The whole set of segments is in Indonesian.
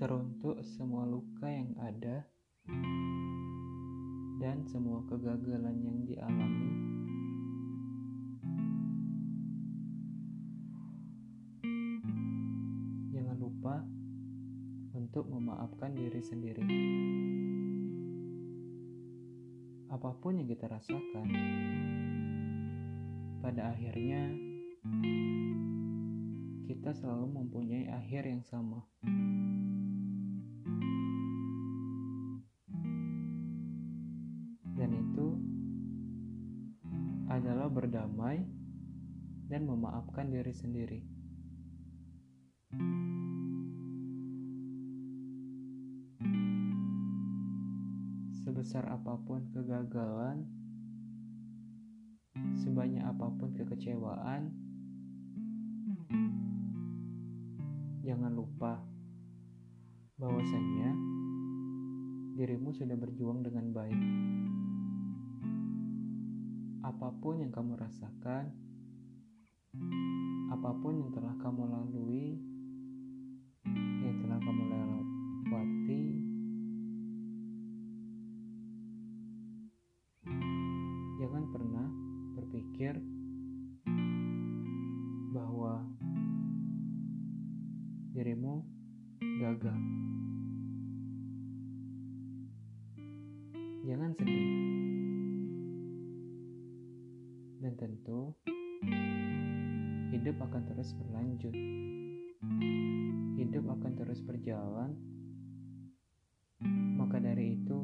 teruntuk semua luka yang ada dan semua kegagalan yang dialami. Jangan lupa untuk memaafkan diri sendiri. Apa pun yang kita rasakan, pada akhirnya kita selalu mempunyai akhir yang sama. Adalah berdamai dan memaafkan diri sendiri. Sebesar apa pun kegagalan, sebanyak apa pun kekecewaan, jangan lupa bahwasanya dirimu sudah berjuang dengan baik. Apa pun yang kamu rasakan, apa pun yang telah kamu lalui, yang telah kamu lewati, jangan pernah berpikir bahwa dirimu gagal. Jangan sedih. Tentu hidup akan terus berlanjut. Hidup akan terus berjalan. Maka dari itu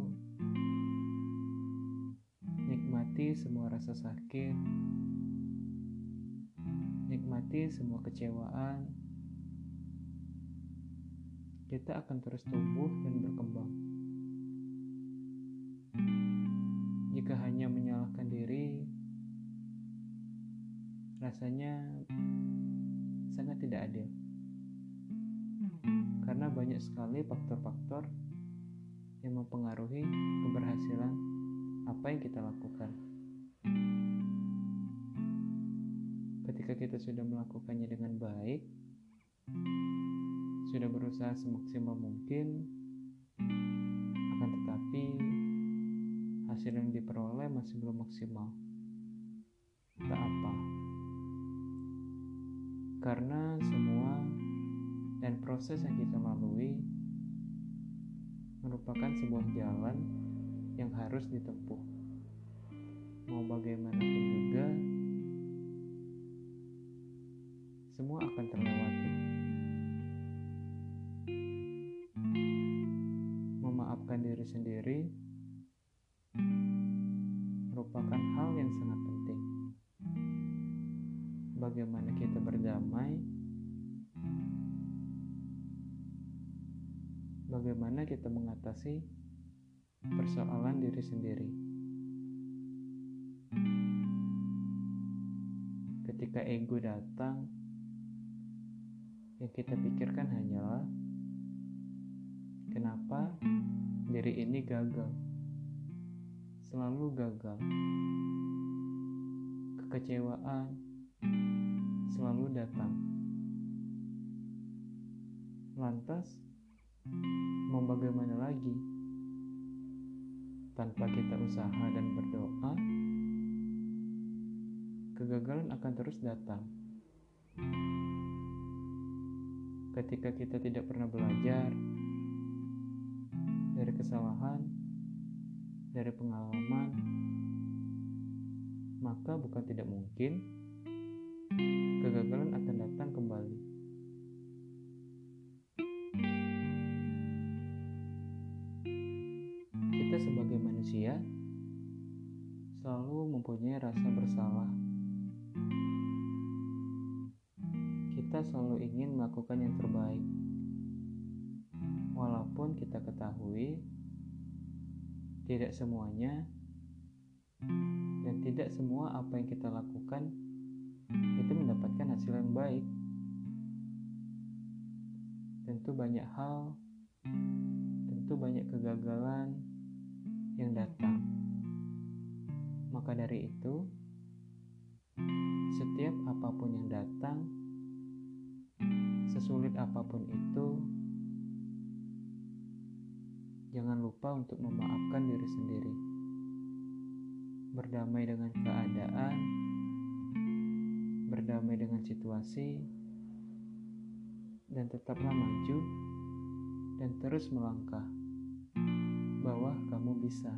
nikmati semua rasa sakit. Nikmati semua kecewaan. Kita akan terus tumbuh dan berkembang. Rasanya sangat tidak adil. Karena banyak sekali faktor-faktor yang mempengaruhi keberhasilan apa yang kita lakukan. Ketika kita sudah melakukannya dengan baik, sudah berusaha semaksimal mungkin, akan tetapi hasil yang diperoleh masih belum maksimal. Tak apa, karena semua dan proses yang kita lalui merupakan sebuah jalan yang harus ditempuh. Mau bagaimanapun juga, semua akan terlewati. Memaafkan diri sendiri Bagaimana kita berdamai, bagaimana kita mengatasi persoalan diri sendiri. Ketika ego datang, yang kita pikirkan hanyalah kenapa diri ini gagal, selalu gagal. Kekecewaan datang. Lantas, mau bagaimana lagi? Tanpa kita usaha dan berdoa, kegagalan akan terus datang. Ketika kita tidak pernah belajar dari kesalahan, dari pengalaman, maka bukan tidak mungkin mempunyai rasa bersalah. Kita selalu ingin melakukan yang terbaik. Walaupun kita ketahui tidak semuanya dan tidak semua apa yang kita lakukan itu mendapatkan hasil yang baik. Tentu banyak hal, tentu banyak kegagalan yang datang. Maka dari itu, setiap apa pun yang datang, sesulit apa pun itu, jangan lupa untuk memaafkan diri sendiri. Berdamai dengan keadaan, berdamai dengan situasi, dan tetaplah maju dan terus melangkah bahwa kamu bisa.